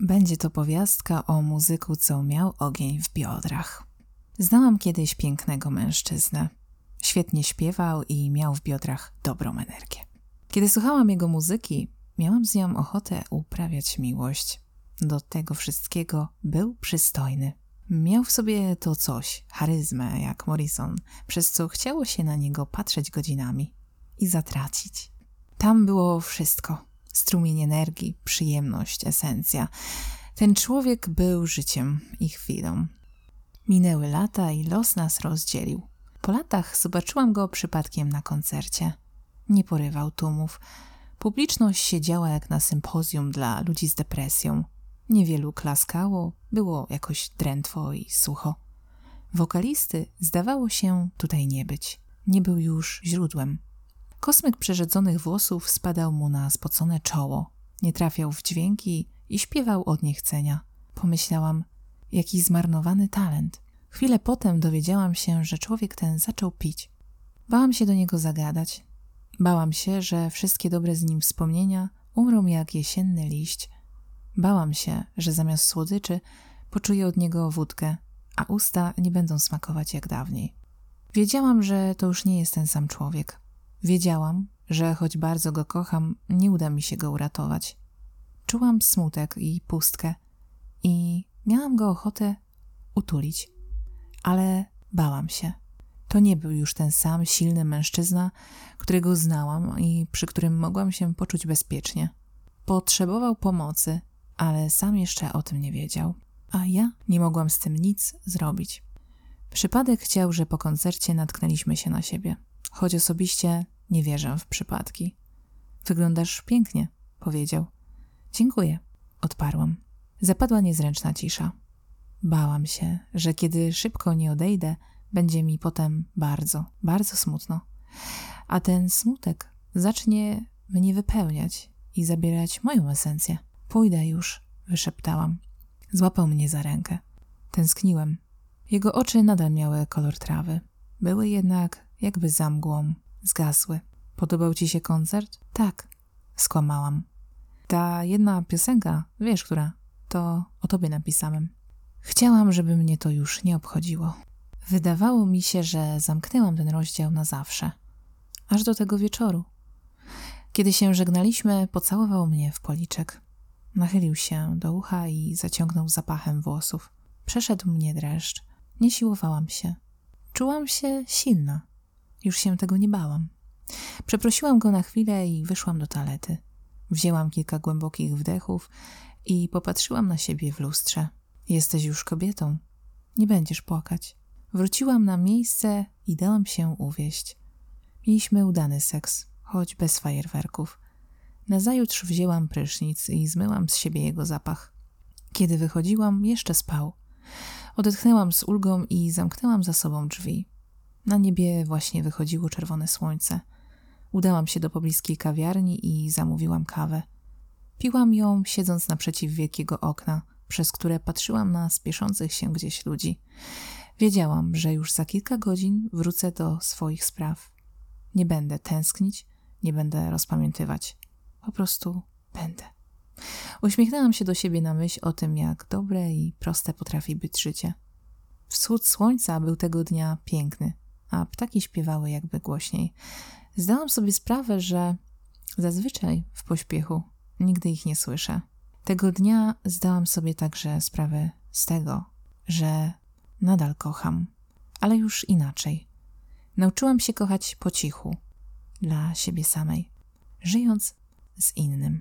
Będzie to powiastka o muzyku, co miał ogień w biodrach. Znałam kiedyś pięknego mężczyznę. Świetnie śpiewał i miał w biodrach dobrą energię. Kiedy słuchałam jego muzyki, miałam z nią ochotę uprawiać miłość. Do tego wszystkiego był przystojny. Miał w sobie to coś, charyzmę jak Morrison, przez co chciało się na niego patrzeć godzinami i zatracić. Tam było wszystko: strumień energii, przyjemność, esencja. Ten człowiek był życiem i chwilą. Minęły lata i los nas rozdzielił. Po latach zobaczyłam go przypadkiem na koncercie. Nie porywał tłumów. Publiczność siedziała jak na sympozjum dla ludzi z depresją. Niewielu klaskało, było jakoś drętwo i sucho. Wokalisty zdawało się tutaj nie być. Nie był już źródłem. Kosmyk przerzedzonych włosów spadał mu na spocone czoło. Nie trafiał w dźwięki i śpiewał od niechcenia. Pomyślałam, jaki zmarnowany talent. Chwilę potem dowiedziałam się, że człowiek ten zaczął pić. Bałam się do niego zagadać. Bałam się, że wszystkie dobre z nim wspomnienia umrą jak jesienny liść. Bałam się, że zamiast słodyczy poczuję od niego wódkę, a usta nie będą smakować jak dawniej. Wiedziałam, że to już nie jest ten sam człowiek. Wiedziałam, że choć bardzo go kocham, nie uda mi się go uratować. Czułam smutek i pustkę i miałam go ochotę utulić, ale bałam się. To nie był już ten sam silny mężczyzna, którego znałam i przy którym mogłam się poczuć bezpiecznie. Potrzebował pomocy, ale sam jeszcze o tym nie wiedział, a ja nie mogłam z tym nic zrobić. Przypadek chciał, że po koncercie natknęliśmy się na siebie, choć osobiście nie wierzę w przypadki. Wyglądasz pięknie, powiedział. Dziękuję, odparłam. Zapadła niezręczna cisza. Bałam się, że kiedy szybko nie odejdę, będzie mi potem bardzo, bardzo smutno. A ten smutek zacznie mnie wypełniać i zabierać moją esencję. Pójdę już, wyszeptałam. Złapał mnie za rękę. Tęskniłem. Jego oczy nadal miały kolor trawy. Były jednak jakby za mgłą. Zgasły. Podobał ci się koncert? Tak. Skłamałam. Ta jedna piosenka, wiesz która, to o tobie napisałem. Chciałam, żeby mnie to już nie obchodziło. Wydawało mi się, że zamknęłam ten rozdział na zawsze. Aż do tego wieczoru. Kiedy się żegnaliśmy, pocałował mnie w policzek. Nachylił się do ucha i zaciągnął zapachem włosów. Przeszedł mnie dreszcz. Nie siłowałam się. Czułam się silna. Już się tego nie bałam. Przeprosiłam go na chwilę i wyszłam do toalety. Wzięłam kilka głębokich wdechów i popatrzyłam na siebie w lustrze. Jesteś już kobietą. Nie będziesz płakać. Wróciłam na miejsce i dałam się uwieść. Mieliśmy udany seks, choć bez fajerwerków. Nazajutrz wzięłam prysznic i zmyłam z siebie jego zapach. Kiedy wychodziłam, jeszcze spał. Odetchnęłam z ulgą i zamknęłam za sobą drzwi. Na niebie właśnie wychodziło czerwone słońce. Udałam się do pobliskiej kawiarni i zamówiłam kawę. Piłam ją, siedząc naprzeciw wielkiego okna, przez które patrzyłam na spieszących się gdzieś ludzi. Wiedziałam, że już za kilka godzin wrócę do swoich spraw. Nie będę tęsknić, nie będę rozpamiętywać. Po prostu będę. Uśmiechnęłam się do siebie na myśl o tym, jak dobre i proste potrafi być życie. Wschód słońca był tego dnia piękny, a ptaki śpiewały jakby głośniej. Zdałam sobie sprawę, że zazwyczaj w pośpiechu nigdy ich nie słyszę. Tego dnia zdałam sobie także sprawę z tego, że nadal kocham, ale już inaczej. Nauczyłam się kochać po cichu, dla siebie samej, żyjąc z innym.